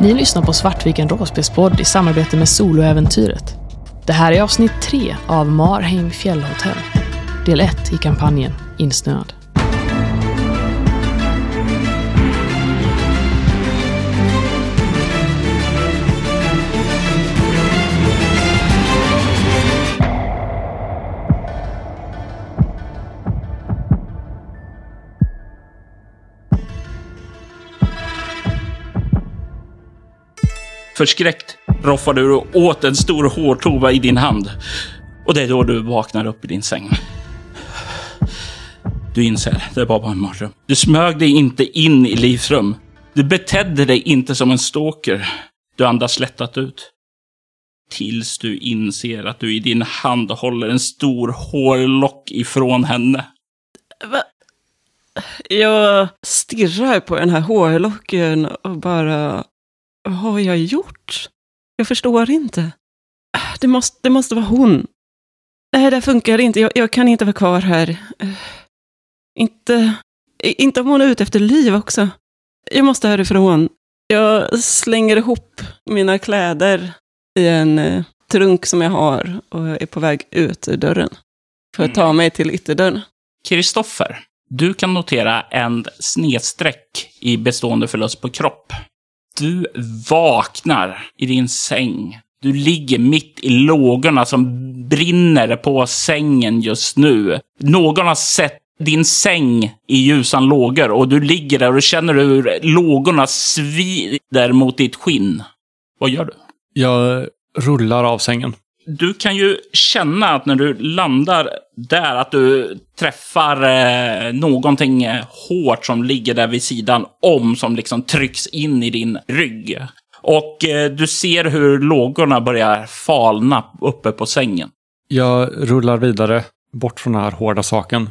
Ni lyssnar på Svartviken rollspelspodd i samarbete med Soloäventyret. Det här är avsnitt tre av Marheim fjällhotell. Del 1 i kampanjen Insnöad. Förskräckt roffar du åt en stor hårtova i din hand. Och det är då du vaknar upp i din säng. Du inser, det var bara en mardröm. Du smög dig inte in i livsrum. Du betedde dig inte som en stalker. Du andas lättat ut. Tills du inser att du i din hand håller en stor hårlock ifrån henne. Va? Jag stirrar på den här hårlocken och bara... Vad har jag gjort? Jag förstår inte. Det måste, det måste vara hon. Nej, det funkar inte. Jag, jag kan inte vara kvar här. Inte, inte om hon är ute efter liv också. Jag måste härifrån. Jag slänger ihop mina kläder i en eh, trunk som jag har och är på väg ut ur dörren. För att ta mig till ytterdörren. Kristoffer, du kan notera en snedsträck i bestående förlust på kropp. Du vaknar i din säng. Du ligger mitt i lågorna som brinner på sängen just nu. Någon har sett din säng i ljusan lågor och du ligger där och känner hur lågorna svider mot ditt skinn. Vad gör du? Jag rullar av sängen. Du kan ju känna att när du landar där att du träffar eh, någonting eh, hårt som ligger där vid sidan om som liksom trycks in i din rygg. Och eh, du ser hur lågorna börjar falna uppe på sängen. Jag rullar vidare bort från den här hårda saken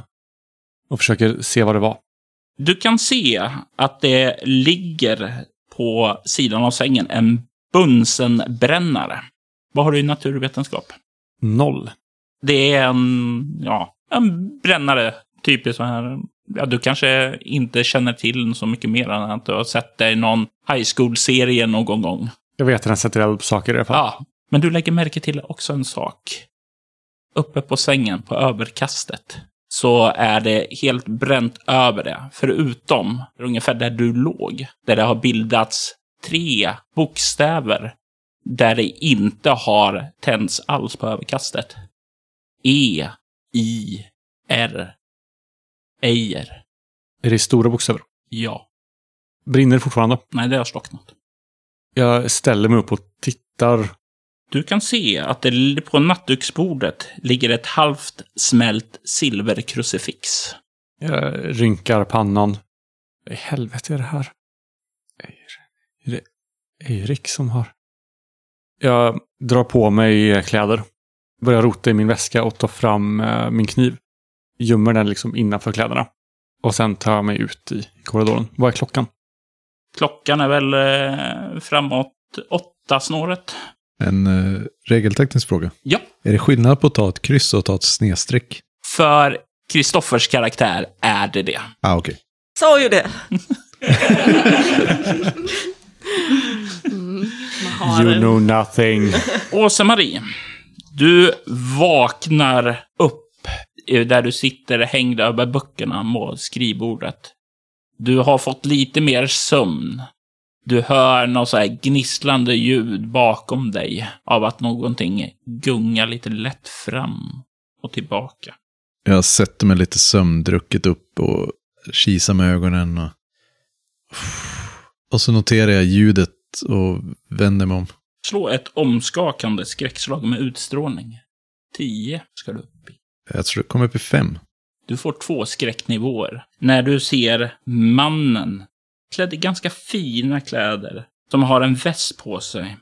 och försöker se vad det var. Du kan se att det ligger på sidan av sängen en bunsenbrännare. Vad har du i naturvetenskap? Noll. Det är en, ja, en brännare. Typiskt så här. Ja, du kanske inte känner till så mycket mer än att du har sett det i någon high school-serie någon gång. Jag vet att den sätter eld på saker i alla fall. Ja, men du lägger märke till också en sak. Uppe på sängen, på överkastet, så är det helt bränt över det. Förutom ungefär där du låg, där det har bildats tre bokstäver där det inte har tänts alls på överkastet. E, I, R. Ejer. Är det stora bokstäver? Ja. Brinner det fortfarande? Nej, det har slocknat. Jag ställer mig upp och tittar. Du kan se att det på nattduksbordet ligger ett halvt smält silverkrucifix. Jag rynkar pannan. Vad i helvete är det här? Är det Erik som har... Jag drar på mig kläder. Börjar rota i min väska och tar fram eh, min kniv. Gömmer den liksom innanför kläderna. Och sen tar jag mig ut i korridoren. Vad är klockan? Klockan är väl eh, framåt åtta snåret. En uh, regelteknisk fråga. Ja, Är det skillnad på att ta ett kryss och att ta ett snedstreck? för Kristoffers karaktär är det det. Ah, okej. Sa ju det! You know nothing. Åsa-Marie, du vaknar upp där du sitter hängd över böckerna på skrivbordet. Du har fått lite mer sömn. Du hör något så här gnisslande ljud bakom dig av att någonting gungar lite lätt fram och tillbaka. Jag sätter mig lite sömndrucket upp och kisar med ögonen. Och, och så noterar jag ljudet och vänder mig om. Slå ett omskakande skräckslag med utstrålning. 10 ska du upp i. Jag tror det kommer upp i fem. Du får två skräcknivåer. När du ser mannen klädd i ganska fina kläder, som har en väst på sig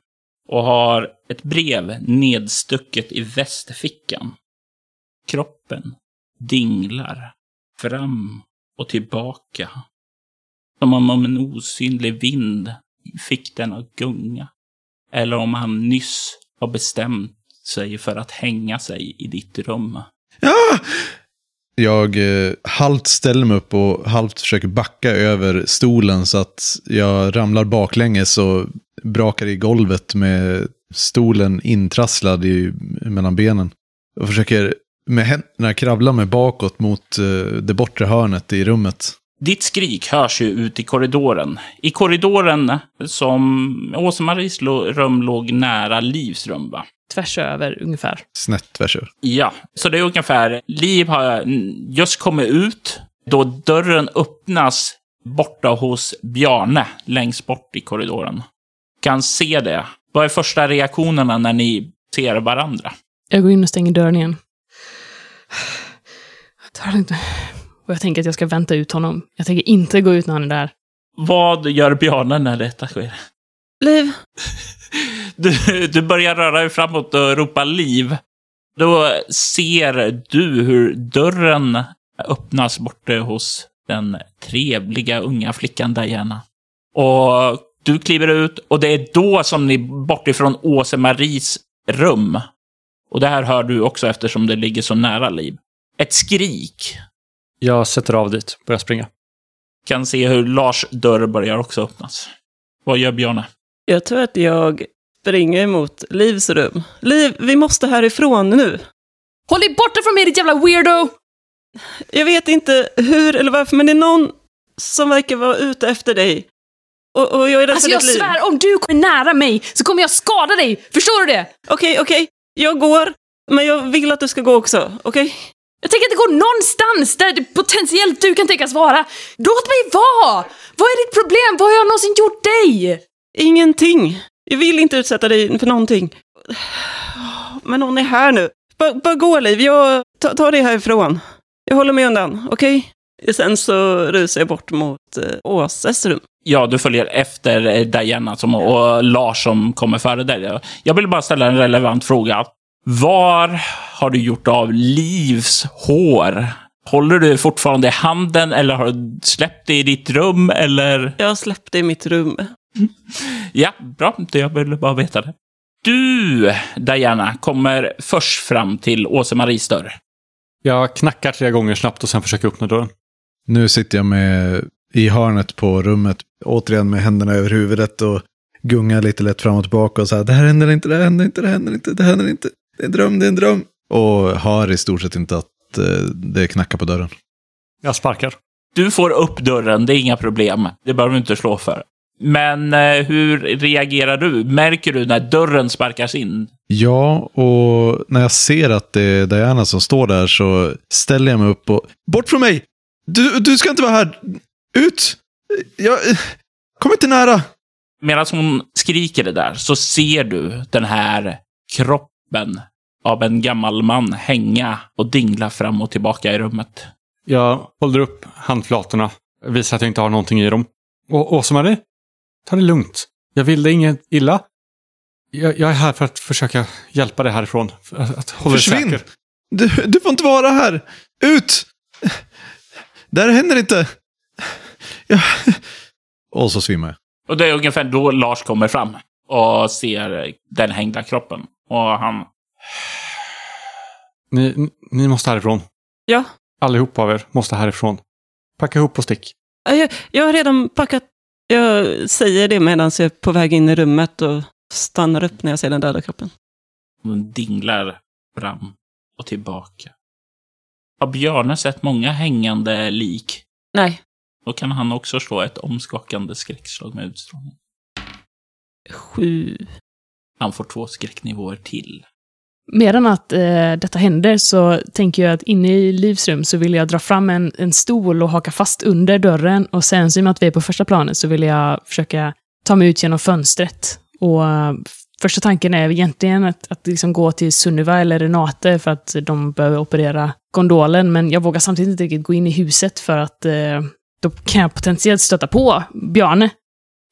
och har ett brev nedstucket i västfickan. Kroppen dinglar fram och tillbaka. Som om en osynlig vind fick den att gunga. Eller om han nyss har bestämt sig för att hänga sig i ditt rum. Jag eh, halvt ställer mig upp och halvt försöker backa över stolen så att jag ramlar baklänges och brakar i golvet med stolen intrasslad i, mellan benen. Och försöker med händerna kravla mig bakåt mot eh, det bortre hörnet i rummet. Ditt skrik hörs ju ut i korridoren. I korridoren som Åse-Maries lo- rum låg nära Livs rum, va? Tvärs över ungefär. Snett tvärs över. Ja, så det är ungefär, Liv har just kommit ut då dörren öppnas borta hos Bjarne, längst bort i korridoren. Kan se det. Vad är första reaktionerna när ni ser varandra? Jag går in och stänger dörren igen. Jag tar det inte. Och jag tänker att jag ska vänta ut honom. Jag tänker inte gå ut när han är där. Vad gör Bjarne när detta sker? Liv, Du, du börjar röra dig framåt och ropa liv. Då ser du hur dörren öppnas borta hos den trevliga unga flickan Diana. Och du kliver ut och det är då som ni bortifrån Åse-Maries rum. Och det här hör du också eftersom det ligger så nära Liv. Ett skrik. Jag sätter av dit, börjar springa. Kan se hur Lars dörr börjar också öppnas. Vad gör Bjarne? jag tror att jag springer mot Livs rum. Liv, vi måste härifrån nu. Håll dig borta från mig ditt jävla weirdo! Jag vet inte hur eller varför, men det är någon som verkar vara ute efter dig. Och, och jag är rädd Alltså för jag ditt liv. svär, om du kommer nära mig så kommer jag skada dig! Förstår du det? Okej, okej. Jag går, men jag vill att du ska gå också. Okej? Jag tänker inte gå någonstans där det potentiellt du kan tänkas vara. Låt mig vara! Vad är ditt problem? Vad har jag någonsin gjort dig? Ingenting. Jag vill inte utsätta dig för någonting. Men någon är här nu. Bara, bara gå, Liv. Jag tar ta dig härifrån. Jag håller mig undan, okej? Sen så rusar jag bort mot eh, Åses rum. Ja, du följer efter eh, Diana som, och Lars som kommer före dig. Jag vill bara ställa en relevant fråga. Var har du gjort av Livs hår? Håller du fortfarande i handen eller har du släppt det i ditt rum eller? Jag släppte i mitt rum. Ja, bra. Det Jag ville bara veta det. Du, Diana, kommer först fram till Åse-Maries dörr. Jag knackar tre gånger snabbt och sen försöker öppna dörren. Nu sitter jag med i hörnet på rummet, återigen med händerna över huvudet och gungar lite lätt fram och tillbaka och så här, det här händer inte, det här händer inte, det här händer inte, det här händer inte, det är en dröm, det är en dröm. Och hör i stort sett inte att eh, det knackar på dörren. Jag sparkar. Du får upp dörren, det är inga problem. Det behöver du inte slå för. Men eh, hur reagerar du? Märker du när dörren sparkas in? Ja, och när jag ser att det är Diana som står där så ställer jag mig upp och... Bort från mig! Du, du ska inte vara här! Ut! Jag... Kom inte nära! Medan hon skriker det där så ser du den här kroppen av en gammal man hänga och dingla fram och tillbaka i rummet. Jag håller upp handflatorna, visar att jag inte har någonting i dem. Och Åsa-Marie, ta det lugnt. Jag vill dig inget illa. Jag, jag är här för att försöka hjälpa dig härifrån. Att, att hålla dig Försvinn! säker. Du, du får inte vara här! Ut! Det här händer inte! Ja. Och så svimmar jag. Och det är ungefär då Lars kommer fram och ser den hängda kroppen. Och han... Ni, ni- måste härifrån. Ja, Allihop av er måste härifrån. Packa ihop och stick. jag, jag har redan packat. Jag säger det medan jag är på väg in i rummet och stannar upp när jag ser den döda kroppen. Hon dinglar fram och tillbaka. Har Björne sett många hängande lik? Nej, Då kan han också slå ett omskakande skräckslag med utstrålning. sju. Han får två skräcknivåer till. Medan att eh, detta händer så tänker jag att inne i Livs rum så vill jag dra fram en, en stol och haka fast under dörren. Och sen, så i och med att vi är på första planet, så vill jag försöka ta mig ut genom fönstret. Och eh, första tanken är egentligen att, att liksom gå till Sunniva eller Renate för att de behöver operera gondolen. Men jag vågar samtidigt inte riktigt gå in i huset för att eh, då kan jag potentiellt stöta på Bjarne.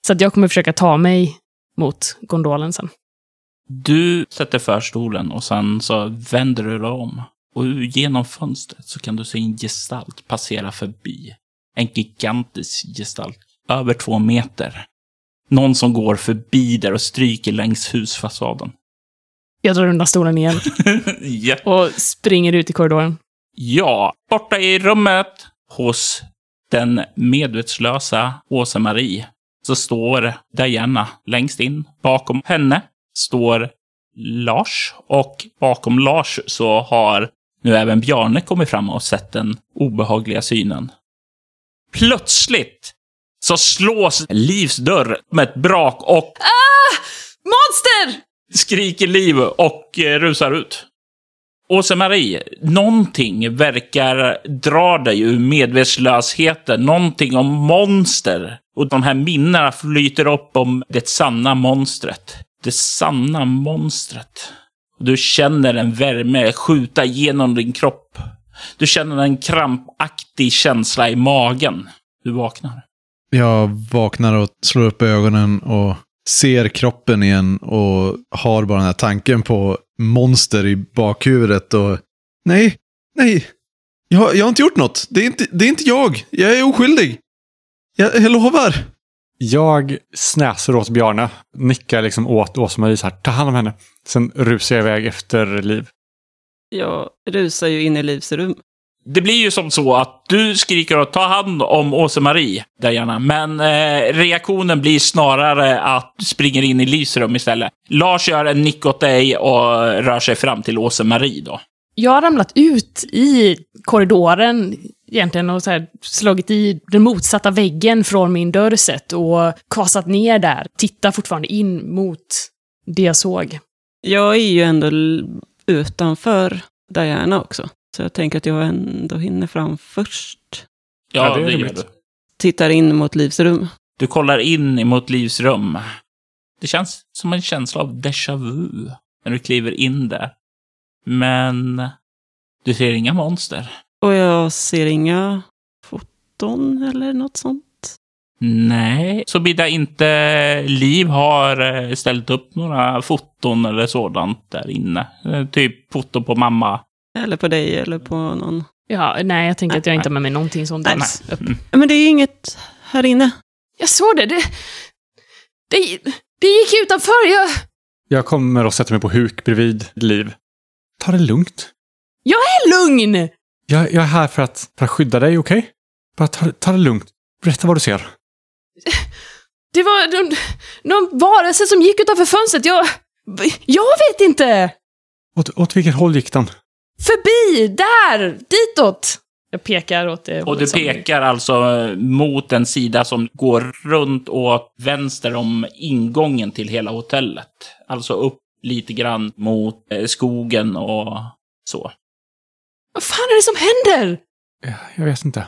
Så att jag kommer försöka ta mig mot gondolen sen. Du sätter för stolen och sen så vänder du dig om. Och genom fönstret så kan du se en gestalt passera förbi. En gigantisk gestalt. Över två meter. Någon som går förbi där och stryker längs husfasaden. Jag drar undan stolen igen ja. och springer ut i korridoren. ja, borta i rummet hos den medvetslösa Åsa-Marie så står Diana längst in. Bakom henne står Lars och bakom Lars så har nu även Bjarne kommit fram och sett den obehagliga synen. Plötsligt så slås Livs dörr med ett brak och Monster! skriker Liv och eh, rusar ut. Åse-Marie, någonting verkar dra dig ur medvetslösheten. Någonting om monster. Och de här minnena flyter upp om det sanna monstret. Det sanna monstret. Du känner en värme skjuta genom din kropp. Du känner en krampaktig känsla i magen. Du vaknar. Jag vaknar och slår upp ögonen och ser kroppen igen och har bara den här tanken på monster i bakhuvudet och nej, nej, jag, jag har inte gjort något. Det är inte, det är inte jag. Jag är oskyldig. Jag, jag lovar. Jag snäser åt Bjarne, nickar liksom åt Åsa-Marie så här, ta hand om henne. Sen rusar jag iväg efter Liv. Jag rusar ju in i Livs rum. Det blir ju som så att du skriker och ta hand om Åse-Marie, Diana. Men eh, reaktionen blir snarare att du springer in i Livs rum istället. Lars gör en nick åt dig och rör sig fram till Åse-Marie då. Jag har ramlat ut i korridoren egentligen och så här slagit i den motsatta väggen från min dörr sett och kasat ner där. Tittar fortfarande in mot det jag såg. Jag är ju ändå utanför Diana också. Så jag tänker att jag ändå hinner fram först. Ja, Ja, det är det, gör du. Tittar in mot Livs rum. Du kollar in emot Livs rum. Det känns som en känsla av déjà vu när du kliver in där. Men du ser inga monster. Och jag ser inga foton eller något sånt. Nej, såvida inte Liv har eh, ställt upp några foton eller sådant där inne. Eh, Typ foto på mamma. Eller på dig eller på någon. Ja, nej, jag tänker att jag inte har med mig någonting sånt Nej, alls. Mm. Men det är inget här inne. Jag såg det. Det, det, det gick utanför. Jag, Jag kommer och sätter mig på huk bredvid Liv. Ta det lugnt. är lugn! Jag, jag är här för att, för att skydda dig, okej? Bara ta, ta det lugnt. Berätta vad du ser. Det var någon, någon varelse som gick utanför fönstret. Jag... Jag vet inte! Åt, åt vilket håll gick den? Förbi! Där! Ditåt! Jag pekar åt det Och du pekar alltså eh, mot en sida som går runt åt vänster om ingången till hela hotellet. Alltså upp lite grann mot eh, skogen och så. Vad fan är det som händer? Jag, vet inte.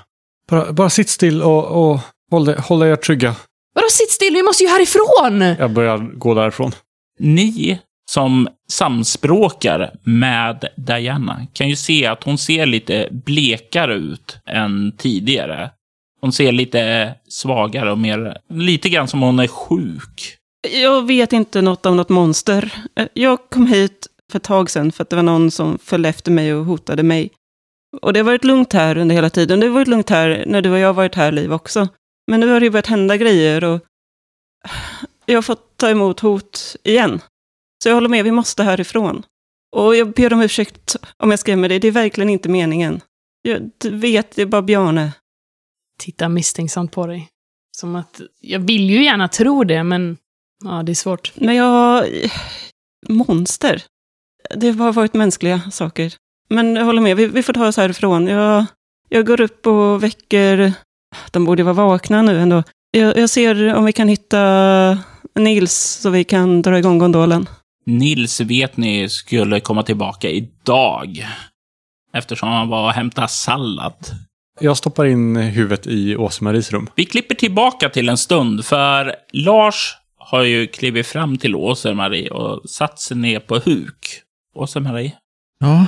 Bara, bara sitt still och, och håll, dig, håll er trygga. Vadå sitt still? Vi måste ju härifrån! Jag börjar gå därifrån. Ni som samspråkar med Diana kan ju se att hon ser lite blekare ut än tidigare. Hon ser lite svagare och mer, lite grann som hon är sjuk. Jag vet inte något om något monster. Jag kom hit för ett tag sedan för att det var någon som följde efter mig och hotade mig. Och det har varit lugnt här under hela tiden. Det har varit lugnt här när du och jag har varit här, Liv, också. Men nu har det ju börjat hända grejer och jag har fått ta emot hot igen. Så jag håller med, vi måste härifrån. Och jag ber om ursäkt om jag skrämmer dig, det är verkligen inte meningen. Jag vet, det är bara Bjarne. Tittar misstänksamt på dig. Som att, jag vill ju gärna tro det, men ja, det är svårt. Men jag... Monster. Det har bara varit mänskliga saker. Men jag håller med, vi, vi får ta oss härifrån. Jag, jag går upp och väcker... De borde vara vakna nu ändå. Jag, jag ser om vi kan hitta Nils så vi kan dra igång gondolen. Nils vet ni skulle komma tillbaka idag. Eftersom han var och hämtade sallad. Jag stoppar in huvudet i Åse-Maries rum. Vi klipper tillbaka till en stund, för Lars har ju klivit fram till Åse-Marie och satt sig ner på huk. Åse-Marie, Ja,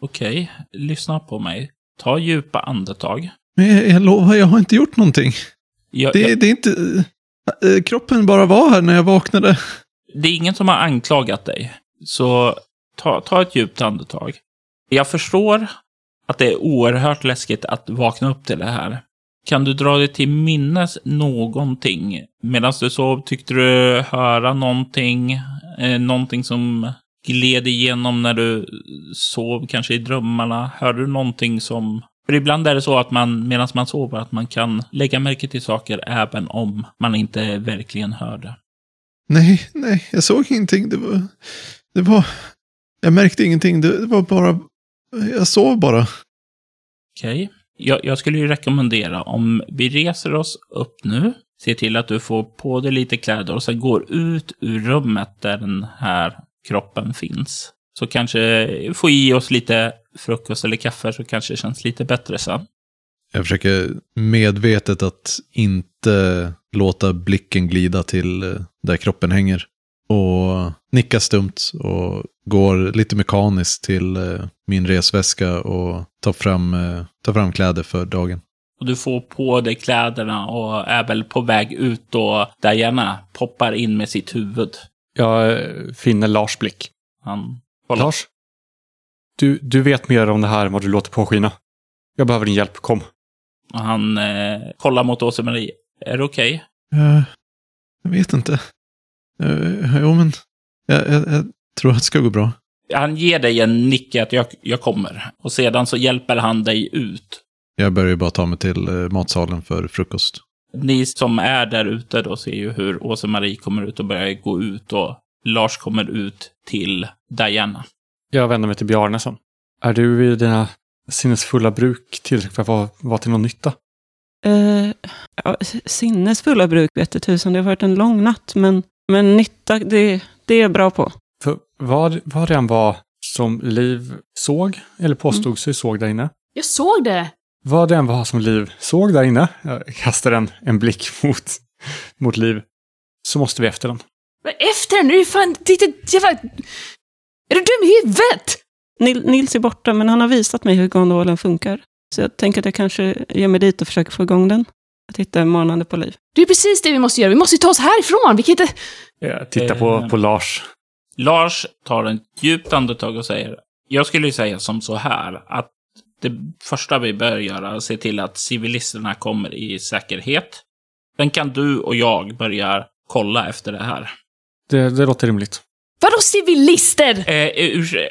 okej, lyssna på mig. Ta djupa andetag. men jag, jag lovar, jag har inte gjort någonting. Jag, Det, jag, det är inte... äh, kroppen bara var här när jag vaknade. det är ingen som har anklagat dig. Så ta, ta ett djupt andetag. Jag förstår att det är oerhört läskigt att vakna upp till det här. Kan du dra dig till minnes någonting? Medan du sov, tyckte du höra någonting? Eh, någonting som gled igenom när du sov, kanske i drömmarna? Hörde du någonting som För ibland är det så att man, medan man sover, att man kan lägga märke till saker även om man inte verkligen hör det. Nej, nej, jag såg ingenting. Det var... Det var... Jag märkte ingenting. Det, var bara... Jag sov bara. Okej. Jag, jag skulle ju rekommendera om vi reser oss upp nu, se till att du får på dig lite kläder och sen går ut ur rummet där den här kroppen finns. Så kanske få i oss lite frukost eller kaffe så kanske det känns lite bättre sen. Jag försöker medvetet att inte låta blicken glida till eh, där kroppen hänger. Och nickar stumt och går lite mekaniskt till eh, min resväska och tar fram, eh, tar fram kläder för dagen. Och du får på dig kläderna och är väl på väg ut och Diana poppar in med sitt huvud. Jag eh, finner Lars blick. Han kollar. Lars? Du, du vet mer om det här än vad du låter påskina. Jag behöver din hjälp, kom. Han eh, kollar mot Åse-Marie. Är det okej? Jag, jag vet inte. Uh, jo, men jag, jag, jag tror att det ska gå bra. Han ger dig en nick att jag, jag kommer. Och sedan så hjälper han dig ut. Jag börjar ju bara ta mig till eh, matsalen för frukost. Ni som är där ute då ser ju hur Åse-Marie kommer ut och börjar gå ut och Lars kommer ut till Diana. Jag vänder mig till Bjarnason. Är du i dina sinnesfulla bruk tillräckligt för att vara, vara till någon nytta? Eh, ja, sinnesfulla bruk vete tusan, det har varit en lång natt, men, men nytta, det, det är jag bra på. För vad, vad det än var som Liv såg, eller påstod sig såg där inne. Jag såg det! Vad det än var som Liv såg där inne, jag kastar en, en blick mot, mot Liv, så måste vi efter den. Men Efter den, är ju fan... Det, det, jävla... Är du dum i huvudet? Nil, Nils är borta, men han har visat mig hur gondolen funkar. Så jag tänker att jag kanske ger mig dit och försöker få igång den. Att hitta en manande på liv. Det är precis det vi måste göra. Vi måste ju ta oss härifrån. Vi kan inte... Jag tittar på, på Lars. Lars tar en djupt andetag och säger, jag skulle ju säga som så här, att det första vi bör göra är att se till att civilisterna kommer i säkerhet. Sen kan du och jag börja kolla efter det här. Det, det låter rimligt. Vadå civilister? Eh, ur,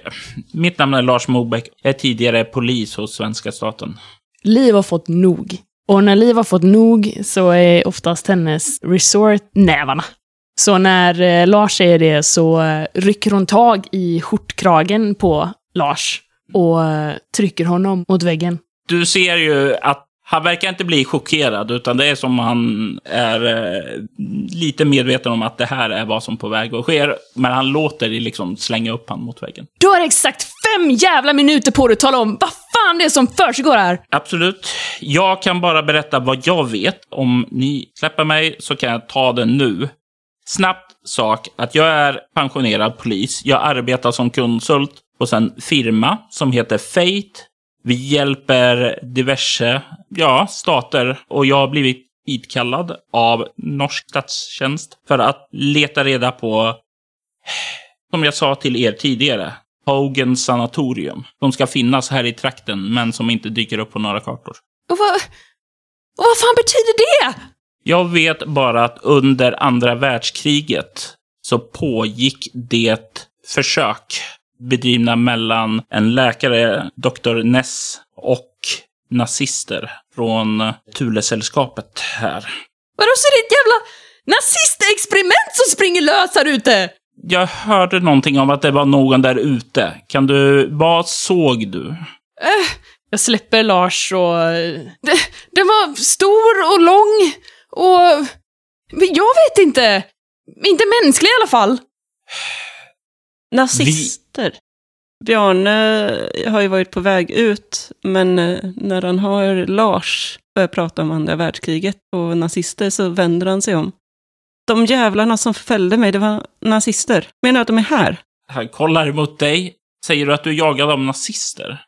mitt namn är Lars Mobeck. Jag är tidigare polis hos svenska staten. Liv har fått nog. Och när Liv har fått nog så är oftast hennes resort nävarna. Så när eh, Lars säger det så eh, rycker hon tag i skjortkragen på Lars och eh, trycker honom mot väggen. Du ser ju att han verkar inte bli chockerad, utan det är som han är eh, lite medveten om att det här är vad som på väg att ske. Men han låter dig liksom slänga upp han mot väggen. Du har exakt fem jävla minuter på dig att tala om vad fan det är som försiggår här! Absolut. Jag kan bara berätta vad jag vet. Om ni släpper mig så kan jag ta det nu. Snabbt sak att jag är pensionerad polis. Jag arbetar som konsult hos en firma som heter Fate. Vi hjälper diverse ja, stater och jag har blivit hitkallad av norsk statstjänst för att leta reda på, som jag sa till er tidigare, Hogan sanatorium. De ska finnas här i trakten, men som inte dyker upp på några kartor. Och vad... Och vad fan betyder det? Jag vet bara att under andra världskriget så pågick det försök bedrivna mellan en läkare, Dr. Ness, och nazister från Thulesällskapet här. Vadå så är det ett jävla nazistexperiment som springer lös här ute? Jag hörde någonting om att det var någon där ute. Kan du... Vad såg du? Äh, jag släpper Lars och... Det, den var stor och lång och... Jag vet inte. Inte mänsklig i alla fall. Nazister. Bjarne har ju varit på väg ut, men eh, när han hör Lars börja prata om andra världskriget och nazister så vänder han sig om. De jävlarna som förföljde mig, det var nazister. Menar du att de är här? Han kollar mot dig. Säger du att du är jagad av nazister?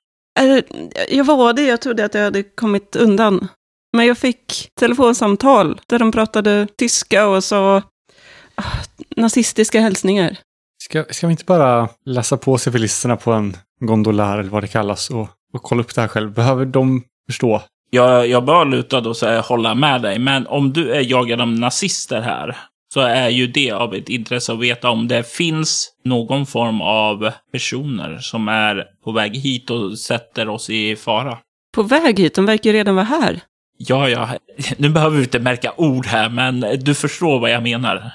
Jag var det, jag trodde att jag hade kommit undan. Men jag fick telefonsamtal där de pratade tyska och sa ah, nazistiska hälsningar. Ska, ska vi inte bara läsa på civilisterna på en gondolär eller vad det kallas och, och kolla upp det här själv? Behöver de förstå? Jag, jag bör lutad och säga hålla med dig, men om du är jagad av nazister här så är ju det av ett intresse att veta om det finns någon form av personer som är på väg hit och sätter oss i fara. på väg hit. De verkar ju redan vara här. Ja, ja, nu behöver vi inte märka ord här, men du förstår vad jag menar.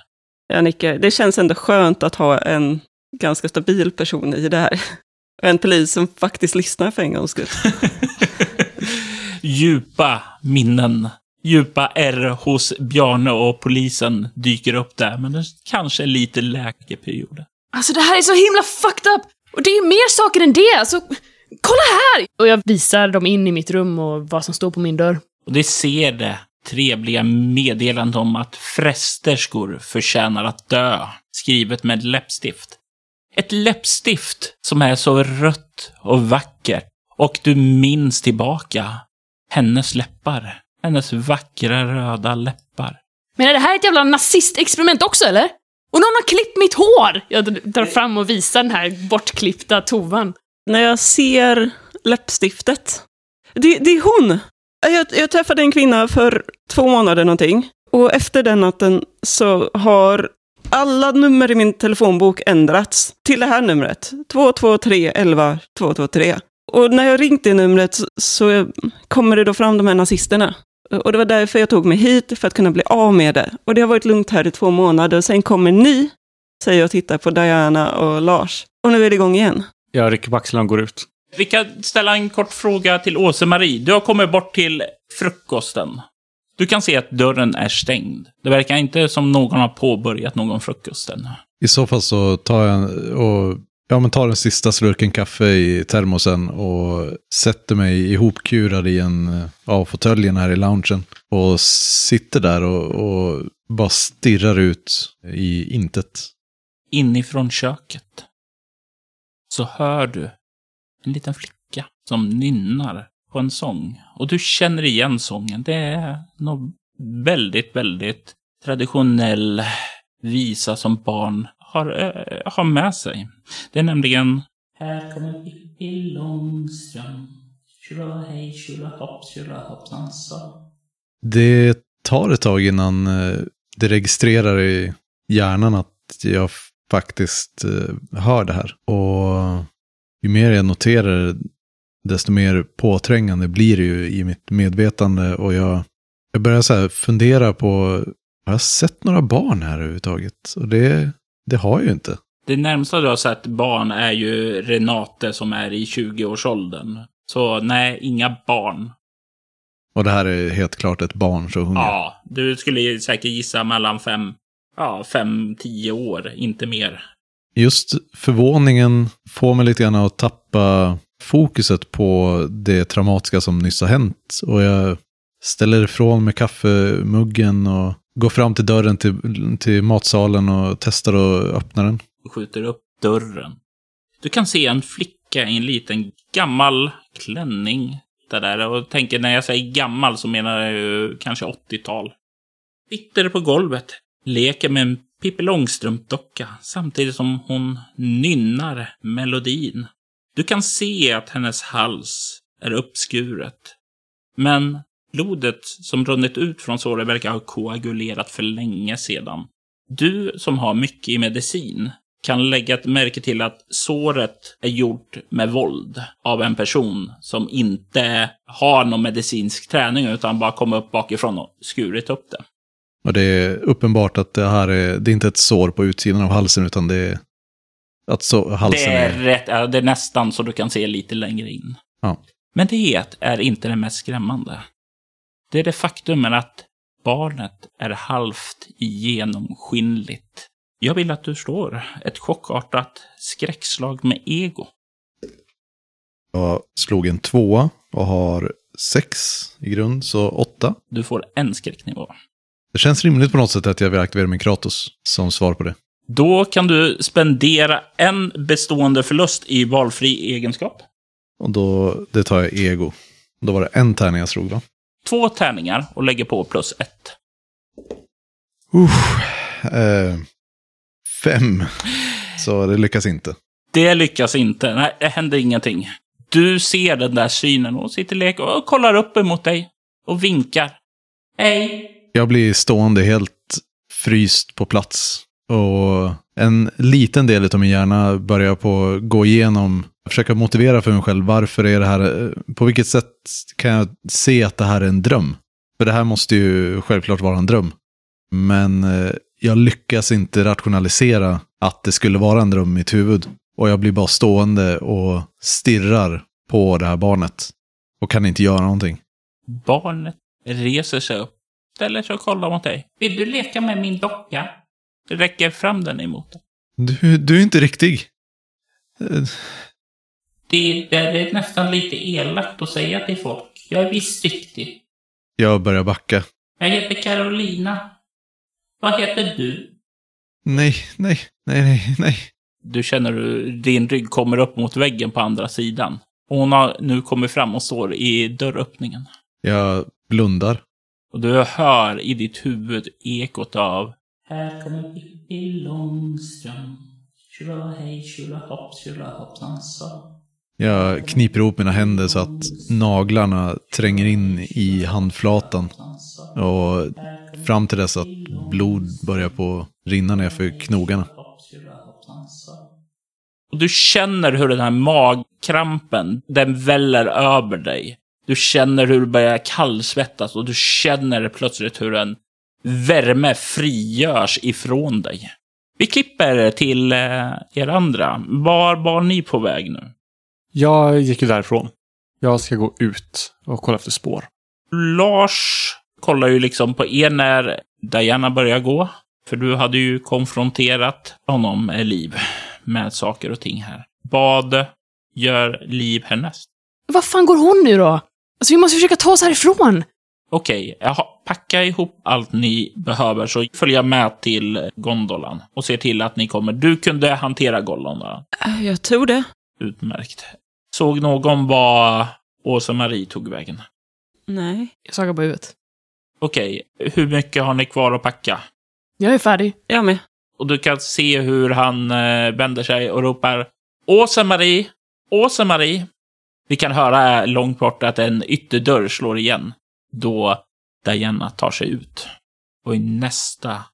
Jag nickar. Det känns ändå skönt att ha en ganska stabil person i det här. Och en polis som faktiskt lyssnar för en gångs skull. djupa minnen, djupa ärr hos Bjarne och polisen dyker upp där, men det kanske är lite läkeperiod. Alltså det här är så himla fucked up! Och det är ju mer saker än det! Alltså, kolla här! Och jag visar dem in i mitt rum och vad som står på min dörr. Och det ser det trevliga meddelandet om att frästerskor förtjänar att dö, skrivet med läppstift. Ett läppstift som är så rött och vackert och du minns tillbaka hennes läppar. Hennes vackra röda läppar. Men är det här ett jävla nazistexperiment också eller? Och någon har klippt mitt hår! Jag drar fram och visar den här bortklippta tovan. När jag ser läppstiftet. Det, det är hon! Jag, jag träffade en kvinna för två månader någonting. Och efter den natten så har alla nummer i min telefonbok ändrats till det här numret. 223 11 223. Och när jag ringt det numret så kommer det då fram de här nazisterna. Och det var därför jag tog mig hit, för att kunna bli av med det. Och det har varit lugnt här i två månader. Sen kommer ni, säger jag och tittar på Diana och Lars. Och nu är det igång igen. Jag rycker på axlarna och går ut. Vi kan ställa en kort fråga till Åse-Marie. Du har kommit bort till frukosten. Du kan se att dörren är stängd. Det verkar inte som någon har påbörjat någon frukost än. I så fall så tar jag och ja, men tar den sista slurken kaffe i termosen och sätter mig ihopkurad i en av fåtöljen här i loungen. Och sitter där och, och bara stirrar ut i intet. Inifrån köket så hör du en liten flicka som nynnar på en sång. Och du känner igen sången. Det är något väldigt, väldigt traditionell visa som barn har, äh, har med sig. Det är nämligen Här kommer Pippi Långstrump Tjolahej, tjolahopp, tjolahoppsansa. Det tar ett tag innan eh, det registrerar i hjärnan att jag faktiskt eh, hör det här. Och ju mer jag noterar det, desto mer påträngande blir det ju i mitt medvetande. Och jag, jag börjar så fundera på, har jag sett några barn här överhuvudtaget? Och det, det har jag ju inte. Det närmsta du har sett barn är ju Renate som är i 20-årsåldern. Så nej, inga barn. Och det här är helt klart ett barn, så hon Ja, du skulle säkert gissa mellan fem, ja, fem, tio år, inte mer. Just förvåningen får mig lite grann att tappa fokuset på det traumatiska som nyss har hänt. Och jag ställer ifrån mig kaffemuggen och går fram till dörren till, till matsalen och testar att öppna den. och skjuter upp dörren. Du kan se en flicka i en liten gammal klänning. Där där. Och tänker när jag säger gammal så menar jag ju kanske 80-tal. Sitter på golvet, leker med en Pippi Långstrump-docka samtidigt som hon nynnar melodin. Du kan se att hennes hals är uppskuret. Men blodet som runnit ut från såret verkar ha koagulerat för länge sedan. Du som har mycket i medicin kan lägga ett märke till att såret är gjort med våld av en person som inte har någon medicinsk träning utan bara kom upp bakifrån och skurit upp det. Och det är uppenbart att det här är, det är inte ett sår på utsidan av halsen, utan det är att så, Det halsen är, är... rätt, ja, det är nästan så du kan se lite längre in. Ja. Men det är inte det mest skrämmande. Det är det faktum att barnet är halvt genomskinligt. Jag vill att du slår ett chockartat skräckslag med ego. Jag slog en tvåa och har sex i grund, så åtta. Du får en skräcknivå. Det känns rimligt på något sätt att jag vill aktivera min Kratos som svar på det. Då kan du spendera en bestående förlust i valfri egenskap. Och då, det tar jag ego. Då var det en tärning jag slog va? Två tärningar och lägger på plus ett. Eh, fem. Så det lyckas inte. Det lyckas inte. Nej, det händer ingenting. Du ser den där synen och sitter och leker och kollar upp emot dig och vinkar. Hej! Jag blir stående helt fryst på plats. Och en liten del av min hjärna börjar på gå igenom försöka motivera för mig själv varför är det här, på vilket sätt kan jag se att det här är en dröm? För det här måste ju självklart vara en dröm. Men eh, jag lyckas inte rationalisera att det skulle vara en dröm i mitt huvud. Och jag blir bara stående och stirrar på det här barnet. Och kan inte göra någonting. Barnet reser sig upp, ställer sig och kollar mot dig. Vill du leka med min docka? Du räcker fram den emot dig. Du, du är inte riktig. Det, det är nästan lite elakt att säga till folk. Jag är visst riktig. Jag börjar backa. Jag heter Carolina. Vad heter du? Nej, nej, nej, nej, nej. Du känner hur din rygg kommer upp mot väggen på andra sidan. Hon har nu kommit fram och står i dörröppningen. Jag blundar. Och du hör i ditt huvud ekot av Här kommer Pippi Långstrump. Tjolahej, tjolahopp, tjolahoppsan sa. Jag kniper ihop mina händer så att naglarna tränger in i handflatan. Och fram till dess att blod börjar på rinna ner för knogarna. Och du känner hur den här magkrampen, den väller över dig. Du känner hur du börjar kallsvettas och du känner plötsligt hur en värme frigörs ifrån dig. Vi klipper till eh, er andra. Var var ni på väg nu? Jag gick ju därifrån. Jag ska gå ut och kolla efter spår. Lars kollar ju liksom på er när Diana börjar gå. För du hade ju konfronterat honom, eh, Liv, med saker och ting här. Vad gör Liv härnäst? Vad fan går hon nu då? Alltså vi måste försöka ta oss härifrån. Okej, jaha, packa ihop allt ni behöver så följer jag med till gondolan och ser till att ni kommer. Du kunde hantera gondolan. Äh, Jag tror det. Utmärkt. Såg någon vad Åsa-Marie tog vägen? Nej. Jag skakar på huvudet. Okej, hur mycket har ni kvar att packa? Jag är färdig. Jag med. Och du kan se hur han eh, vänder sig och ropar Åsa-Marie! Åsa-Marie! Vi kan höra eh, långt bort att en ytterdörr slår igen då Diana tar sig ut. Och i nästa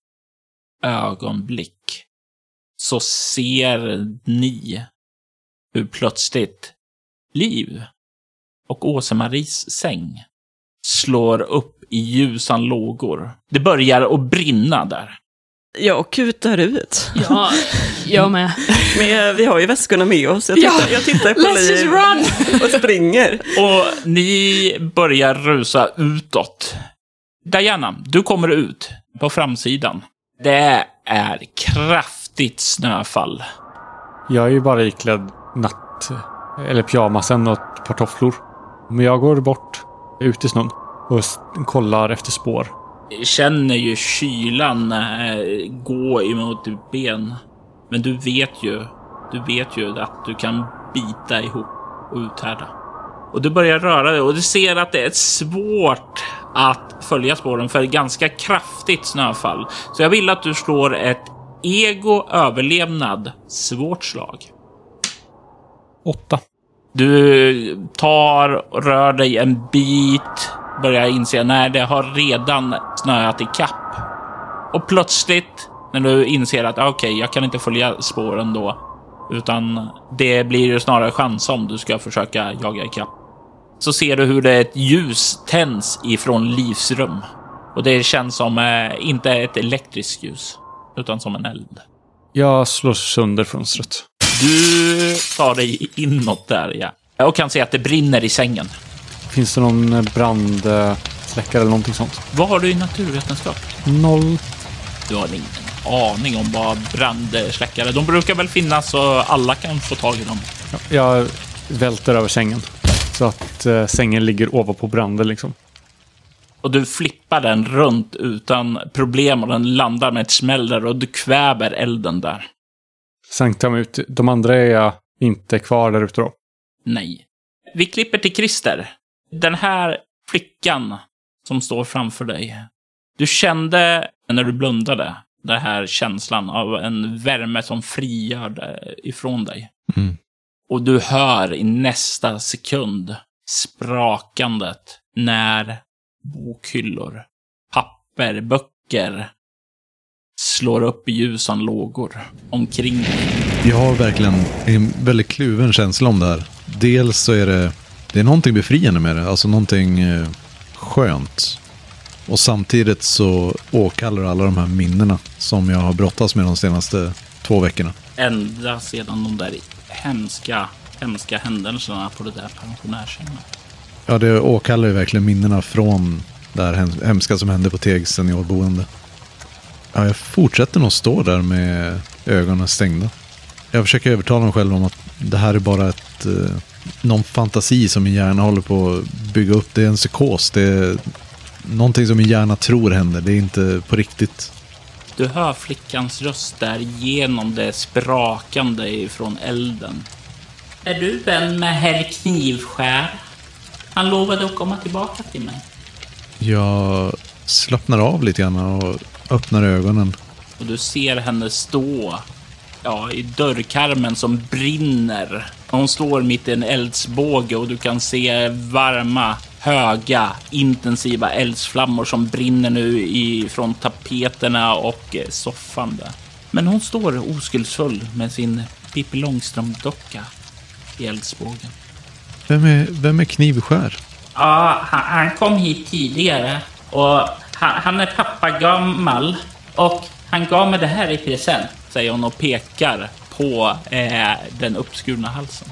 ögonblick så ser ni hur plötsligt Liv och Åse-Maries säng slår upp i ljusan lågor. Det börjar att brinna där. Jag kutar ut. Ja, jag med. Men vi har ju väskorna med oss. Jag Ja. tittar, jag tittar på Let's just run! och springer. Och ni börjar rusa utåt. Diana, du kommer ut på framsidan. Det är kraftigt snöfall. Jag är ju bara iklädd natt... Eller pyjamasen och ett par tofflor. Men jag går bort, ut i snön och kollar efter spår. Känner ju kylan eh, gå emot ditt ben. Men du vet ju, du vet ju att du kan bita ihop och uthärda. Och du börjar röra dig och du ser att det är svårt att följa spåren för ganska kraftigt snöfall. Så jag vill att du slår ett ego överlevnad svårt slag. Åtta. Du tar och rör dig en bit, börjar inse när det har redan snöat i kapp. Och plötsligt, när du inser att ah, okej, jag kan inte följa spåren då, utan det blir ju snarare chans om du ska försöka jaga i kapp. Så ser du hur det är ett ljus tänds ifrån livsrum. Och det känns som, eh, inte ett elektriskt ljus, utan som en eld. Jag slår sönder fönstret. Du tar dig inåt där, ja. Och kan se att det brinner i sängen. Finns det någon eh, brandsläckare eller någonting sånt? Vad har du i naturvetenskap? Noll. Du har ingen aning om vad brandsläckare... De brukar väl finnas så alla kan få tag i dem. Ja, Jag välter över sängen. Så att eh, sängen ligger ovanpå branden liksom. Och du flippar den runt utan problem och den landar med ett smäll där och du kväver elden där. Jag mig ut. De andra är jag inte kvar där ute då. Nej. Vi klipper till Christer. Den här flickan som står framför dig. Du kände när du blundade den här känslan av en värme som frigör ifrån dig. Mm. Och du hör i nästa sekund sprakandet när bokhyllor, papper, böcker slår upp ljusan lågor omkring dig. Jag har verkligen en väldigt kluven känsla om det här. Dels så är det, det är någonting befriande med det, alltså någonting eh, skönt. Och samtidigt så åkallar alla de här minnena som jag har brottats med de senaste två veckorna. Ända sedan de där hemska, hemska händelserna på det där pensionärshemmet. Ja, det åkallar ju verkligen minnena från det här hem- hemska som hände på Tegs seniorboende. Ja, jag fortsätter nog stå där med ögonen stängda. Jag försöker övertala mig själv om att det här är bara ett, eh, någon fantasi som min hjärna håller på att bygga upp. Det är en psykos. Det är någonting som min hjärna tror händer. Det är inte på riktigt. Du hör flickans röst där genom det sprakande från elden. Är du vän med herr Knivskär? Han lovade att komma tillbaka till mig. Jag slappnar av lite grann och öppnar ögonen. Och du ser henne stå ja, i dörrkarmen som brinner. Hon står mitt i en eldsbåge och du kan se varma, höga, intensiva eldsflammor som brinner nu ifrån tapeterna och eh, soffan där. Men hon står oskuldsfull med sin Pippi Långstrump-docka i eldsbågen. Vem är, vem är Knivskär? Ja, han, han kom hit tidigare och han, han är pappa gammal och han gav mig det här i present, säger hon och pekar på eh, den uppskurna halsen.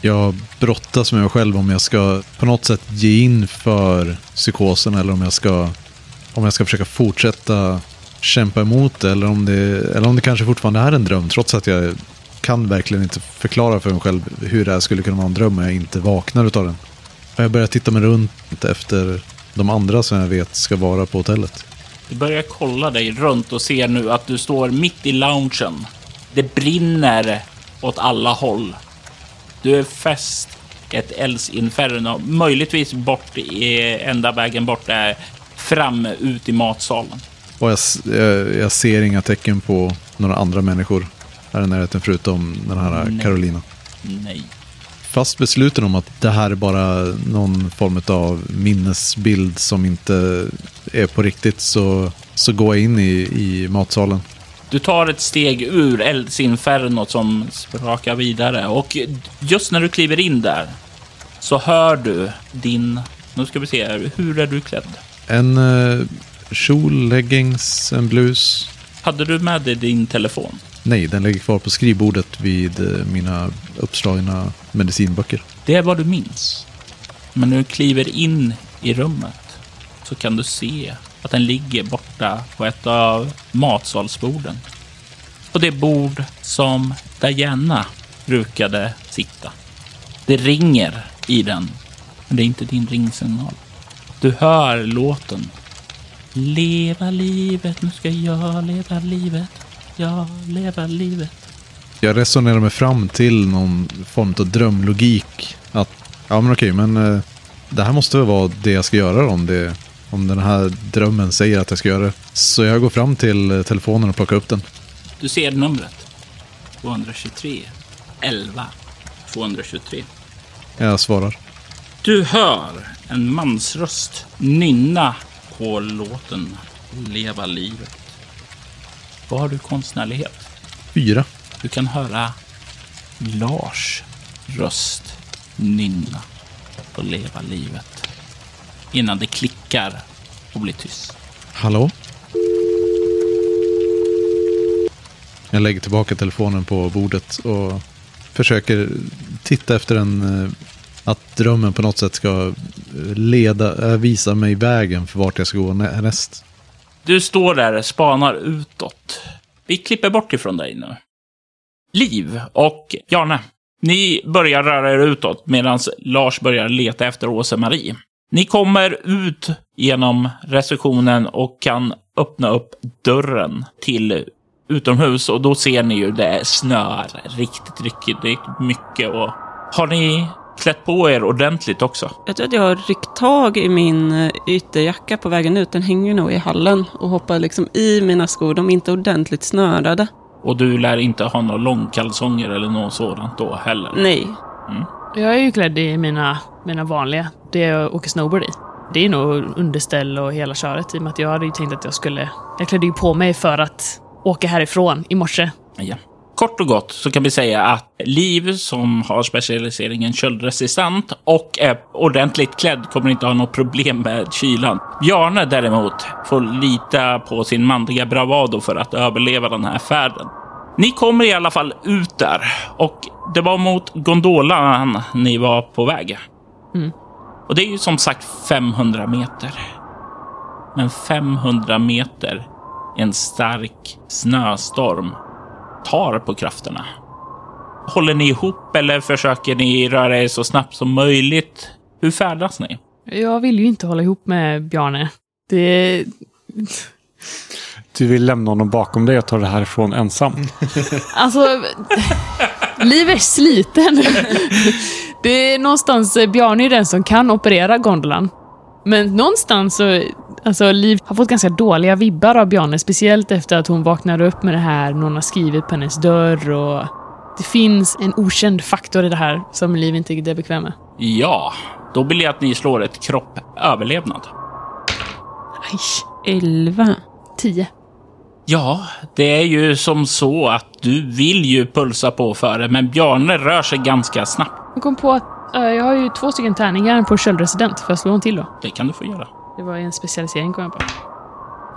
Jag brottas med mig själv om jag ska på något sätt ge in för psykosen eller om jag ska, om jag ska försöka fortsätta kämpa emot det eller om det, eller om det kanske fortfarande är en dröm trots att jag kan verkligen inte förklara för mig själv hur det här skulle kunna vara en dröm om jag inte vaknar utav den. Och jag börjar titta mig runt efter de andra som jag vet ska vara på hotellet. Du börjar kolla dig runt och ser nu att du står mitt i loungen. Det brinner åt alla håll. Du är fäst i ett eldsinferno. Möjligtvis bort i enda vägen bort är fram ut i matsalen. Och jag, jag, jag ser inga tecken på några andra människor här i närheten förutom den här Nej. Carolina. Nej. Fast besluten om att det här är bara någon form av minnesbild som inte är på riktigt så, så går jag in i, i matsalen. Du tar ett steg ur eldsinfernot som sprakar vidare och just när du kliver in där så hör du din... Nu ska vi se, hur är du klädd? En eh, kjol, leggings, en blus. Hade du med dig din telefon? Nej, den ligger kvar på skrivbordet vid eh, mina uppslagna medicinböcker. Det är vad du minns. Men när du kliver in i rummet så kan du se att den ligger borta på ett av matsalsborden. På det bord som Diana brukade sitta. Det ringer i den, men det är inte din ringsignal. Du hör låten. Leva livet, nu ska jag leva livet. Ja, leva livet. Jag resonerar mig fram till någon form av drömlogik. Att, ja men okej, men eh, det här måste väl vara det jag ska göra om, det, om den här drömmen säger att jag ska göra det. Så jag går fram till eh, telefonen och plockar upp den. Du ser numret. 223 11 223. Jag svarar. Du hör en mansröst nynna på låten Leva livet. Vad har du konstnärlighet? Fyra. Du kan höra Lars röst nynna på Leva livet. Innan det klickar och blir tyst. Hallå? Jag lägger tillbaka telefonen på bordet och försöker titta efter en... eh, Att drömmen på något sätt ska leda, eh, visa mig vägen för vart jag ska gå nä- näst. Du står där, spanar utåt. Vi klipper bort ifrån dig nu. Liv och Jarne, ni börjar röra er utåt medan Lars börjar leta efter Åse-Marie. Ni kommer ut genom receptionen och kan öppna upp dörren till utomhus och då ser ni ju det snöar riktigt, riktigt mycket. Och har ni klätt på er ordentligt också? Jag tror att jag har ryckt tag i min eh, ytterjacka på vägen ut. Den hänger nog i hallen och hoppar liksom i mina skor. De är inte ordentligt snörade. Och du lär inte ha några långkalsonger eller något sådant då heller. Nej. Jag är ju klädd i mina, mina vanliga, det jag åker snowboard i. Det är nog underställ och hela köret i och med att jag hade ju tänkt att jag skulle... Jag klädde ju på mig för att åka härifrån i morse. Ja. Kort och gott så kan vi säga att Liv som har specialiseringen köldresistent och är ordentligt klädd kommer inte ha något problem med kylan. Bjarne däremot får lita på sin manliga bravado för att överleva den här färden. Ni kommer i alla fall ut där och det var mot gondolan ni var på väg. Mm. Och det är ju som sagt 500 meter. Men 500 meter i en stark snöstorm tar på krafterna. Håller ni ihop eller försöker ni röra er så snabbt som möjligt? Hur färdas ni? Jag vill ju inte hålla ihop med Bjarne. Det... Du vill lämna honom bakom dig och ta det härifrån ensam. Alltså... Liv är sliten. Det är någonstans... Bjarne är den som kan operera gondolan. Men någonstans så... Alltså, Liv har fått ganska dåliga vibbar av Bjarne, speciellt efter att hon vaknade upp med det här någon har skrivit på hennes dörr och... Det finns en okänd faktor i det här som Liv inte är bekväm med. Ja, då vill jag att ni slår ett kropp överlevnad. Aj, Elva. tio. Ja, det är ju som så att du vill ju pulsa på för det, men Bjarne rör sig ganska snabbt. Jag kom på att äh, jag har ju två stycken tärningar på köldresident. Får jag slå en till då? Det kan du få göra. Det var en specialisering kom jag på.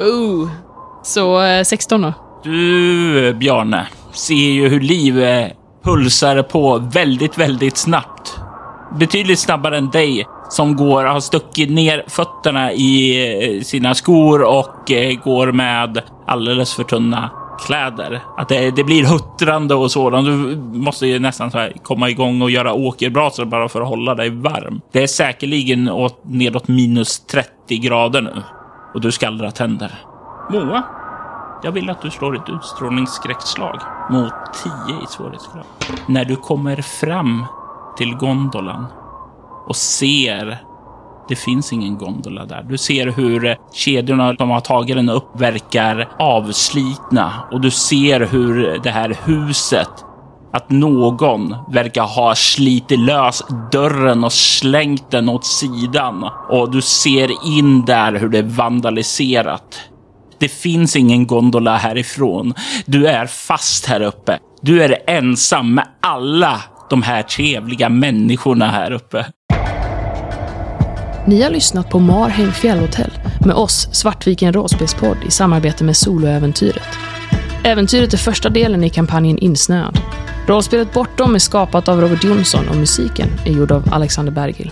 Oh! Så eh, 16 då. Du, eh, Bjarne, ser ju hur Liv eh, pulsar på väldigt, väldigt snabbt. Betydligt snabbare än dig som går, har stuckit ner fötterna i eh, sina skor och eh, går med alldeles för tunna kläder. Att det, det blir huttrande och sådant. Du måste ju nästan så här komma igång och göra åkerbrasor bara för att hålla dig varm. Det är säkerligen åt, nedåt minus 30 grader nu och du skallrar tänder. Moa, jag vill att du slår ett utstrålningsskräckslag mot 10 i svårighetsgrad. När du kommer fram till gondolan och ser det finns ingen gondola där. Du ser hur kedjorna som har tagit den upp verkar avslitna och du ser hur det här huset att någon verkar ha slitit lös dörren och slängt den åt sidan och du ser in där hur det är vandaliserat. Det finns ingen gondola härifrån. Du är fast här uppe. Du är ensam med alla de här trevliga människorna här uppe. Ni har lyssnat på Marheim fjällhotell med oss, Svartviken rollspelspodd i samarbete med Soloäventyret. Äventyret är första delen i kampanjen Insnöad. Rollspelet Bortom är skapat av Robert Jonsson och musiken är gjord av Alexander Bergil.